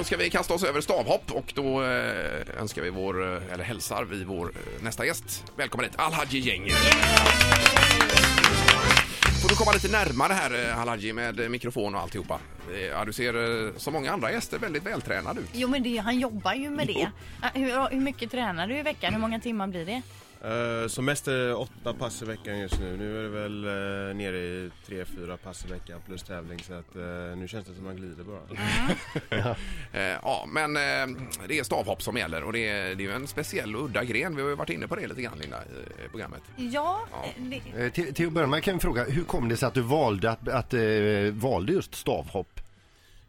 Då ska vi kasta oss över stavhopp och då eh, önskar vi vår, eh, eller hälsar vi vår eh, nästa gäst. Välkommen hit, Alhaji Gäng. Får du komma lite närmare här eh, Alhaji med mikrofon och alltihopa. Ja, du ser som många andra gäster väldigt vältränad ut. Jo men det, han jobbar ju med det. Hur, hur mycket tränar du i veckan? Hur många timmar blir det? Uh, som mest är det åtta pass i veckan just nu. Nu är det väl uh, nere i tre, fyra pass i veckan plus tävling så att uh, nu känns det som man glider bara. Eh, Ja, men eh, det är stavhopp som gäller och det är, det är ju en speciell och udda gren. Vi har ju varit inne på det lite grann Linda i programmet. Ja, Ja. det, Eh, Till, till att börja med kan jag fråga, hur kom det sig att du valde, att, att, eh, valde just stavhopp?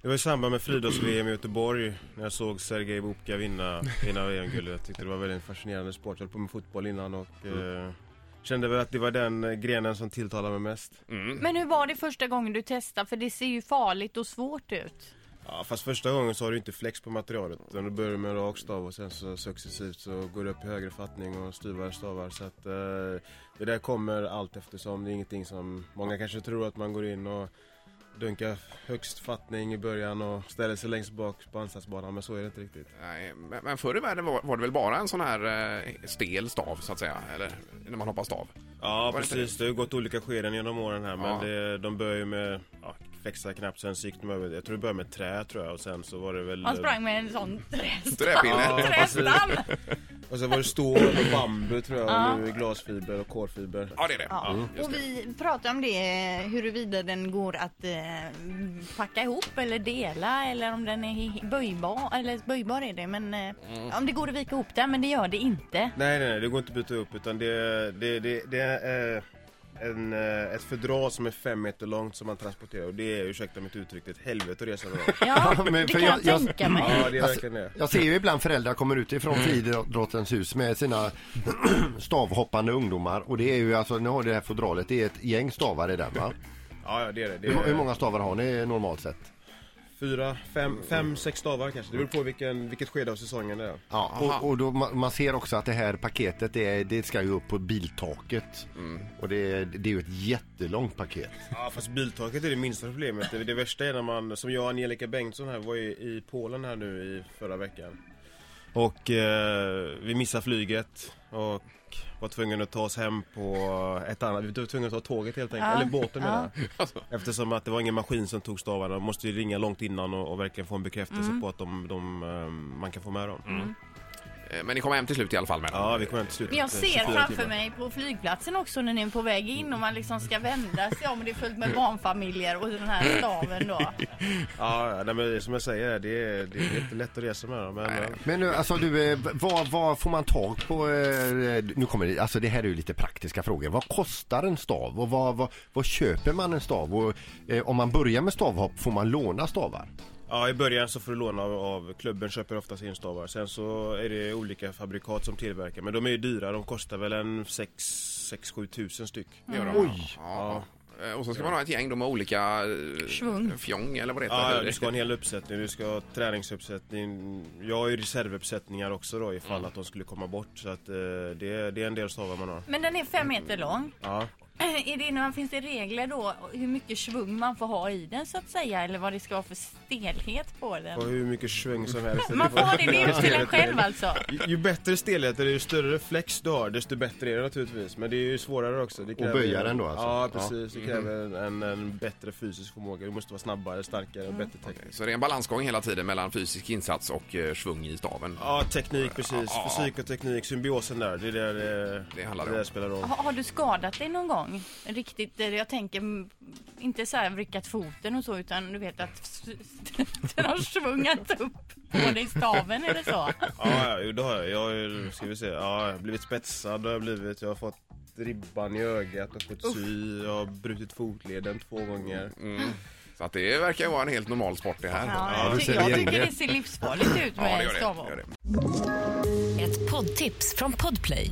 Det var i samband med friidrotts-VM i Göteborg när jag såg Sergej Bubka vinna, vinna VM-guldet. Jag tyckte det var väldigt en fascinerande sport. Jag höll på med fotboll innan och eh, kände väl att det var den eh, grenen som tilltalade mig mest. men hur var det första gången du testade? För det ser ju farligt och svårt ut. Ja, fast första gången så har du inte flex på materialet. Utan du börjar med en rak stav och sen så successivt så går det upp i högre fattning och styvare stavar. Så att eh, det där kommer allt eftersom. Det är ingenting som många kanske tror att man går in och dunkar högst fattning i början och ställer sig längst bak på ansatsbanan. Men så är det inte riktigt. Nej, men, men förr i världen var, var det väl bara en sån här eh, stel stav så att säga, eller när man hoppar stav? Ja Var det precis, det har ju gått olika skeden genom åren här. Men Ja. det, de börjar ju med ja, flexa knappt, sen så gick de över, jag tror det började med trä tror jag och sen så var det väl... Han sprang med en sån trästam. Träpinne. Trästam! Och sen var det stål och bambu tror jag Ja. och nu är glasfiber och kolfiber. Ja, det är det. Ja. just Och vi pratade om det, huruvida den går att eh, packa ihop eller dela eller om den är böjbar, eller böjbar är det men eh, om det går att vika ihop den men det gör det inte. Nej, nej, nej, det går inte att byta upp utan det, det, det, det är eh, en, eh, ett fodral som är fem meter långt som man transporterar och det är, ursäkta mitt uttryck, ett helvete att resa med. Ja, men det för kan jag, jag- tänka mig. Ja, det är Alltså, verkligen det. Jag ser ju ibland föräldrar kommer ut ifrån friidrottens hus med sina stavhoppande ungdomar och det är ju alltså, nu har det här fodralet, det är ett gäng stavar i den va? Ja, ja, det är det. det Hur, hur är många stavar har ni normalt sett? Fyra, fem, fem, sex stavar kanske. Det beror på vilken, vilket skede av säsongen det är. Ja, och, och då, man, man ser också att det här paketet är, det ska ju upp på biltaket. Och det, det är ju ett jättelångt paket. Ja, fast biltaket är det minsta problemet. Det, det värsta är när man, som jag och Angelica Bengtsson här, var i, i Polen här nu i förra veckan. Och eh, vi missade flyget och var tvungna att ta oss hem på ett annat, vi var tvungna att ta tåget helt enkelt, Ja. eller båten menar jag. Alltså, Eftersom att det var ingen maskin som tog stavarna, de måste ju ringa långt innan och, och verkligen få en bekräftelse på att de, de, eh, man kan få med dem. eh, men ni kom hem till slut i alla fall med Ja, vi kommer hem till slut. Men jag efter ser 24 framför mig på flygplatsen också när ni är på väg in och man liksom ska vända sig om och det är fullt med barnfamiljer och den här staven då. Ja, nej, men som jag säger, det är, det är inte lätt att resa med dem. Men, Nej. eh, Men nu, alltså du, eh, vad, vad får man tag på? eh, Nu kommer det, alltså det här är ju lite praktiska frågor. Vad kostar en stav och vad, vad, vad köper man en stav? Och, eh, om man börjar med stavhopp, får man låna stavar? Ja, i början så får du låna av, av klubben, köper oftast in stavar. Sen så är det olika fabrikat som tillverkar, men de är ju dyra. De kostar väl en 6-7 tusen styck. gör de. Oj. Ja. Och så ska man ha ett gäng då med olika eh, Svung. fjong eller vad det heter. Ja, du ska ha en hel uppsättning, du ska ha träningsuppsättning. Jag har ju reservuppsättningar också då ifall att de skulle komma bort. Så att eh, det, är- det är en del stavar man har. Men den är fem meter lång. Ja. Är det, några- finns det regler då hur mycket svung man får ha i den så att säga eller vad det ska vara för stelhet på Och den? hur mycket sväng som helst. Man får ha det, upp till en själv alltså. Ju, ju bättre stelhet och ju större flex du har desto bättre är det naturligtvis. Men det är ju svårare också. Det kräver- böja den då alltså? Ja precis, det kräver en, en bättre fysisk förmåga. Du måste vara snabbare, starkare och bättre teknik. Så det är en balansgång hela tiden mellan fysisk insats och eh, svung i staven. Ja, teknik precis. Ja. Fysik och teknik, symbiosen där. Det är där det, Det handlar det om. där spelar roll. Har, har du skadat dig någon gång? Riktigt, eh, jag tänker inte så här vrickat foten och så utan du vet att den har svungat upp på dig staven, är det så? Ja, ja, det har jag. Jag ska vi se, ja, jag har blivit spetsad, har jag blivit. Jag har fått ribban i ögat och fått sy. Jag har brutit fotleden två gånger. Mm. Så att det verkar vara en helt normal sport det här. Ja, Ja, jag, du ty- ser jag tycker det ser livsfarligt ut Ja, det med gör det. stavhopp. det, gör det. Ett poddtips från Podplay.